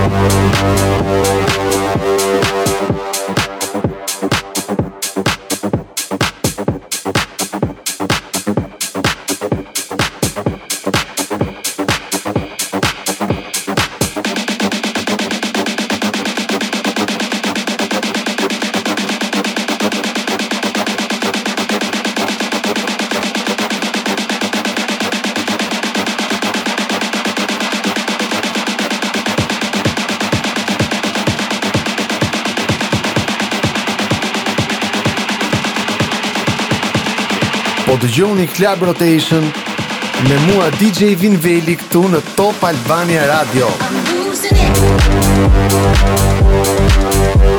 It. Po të gjoni Club Rotation Me mua DJ Vinveli këtu në Top Albania Radio I'm.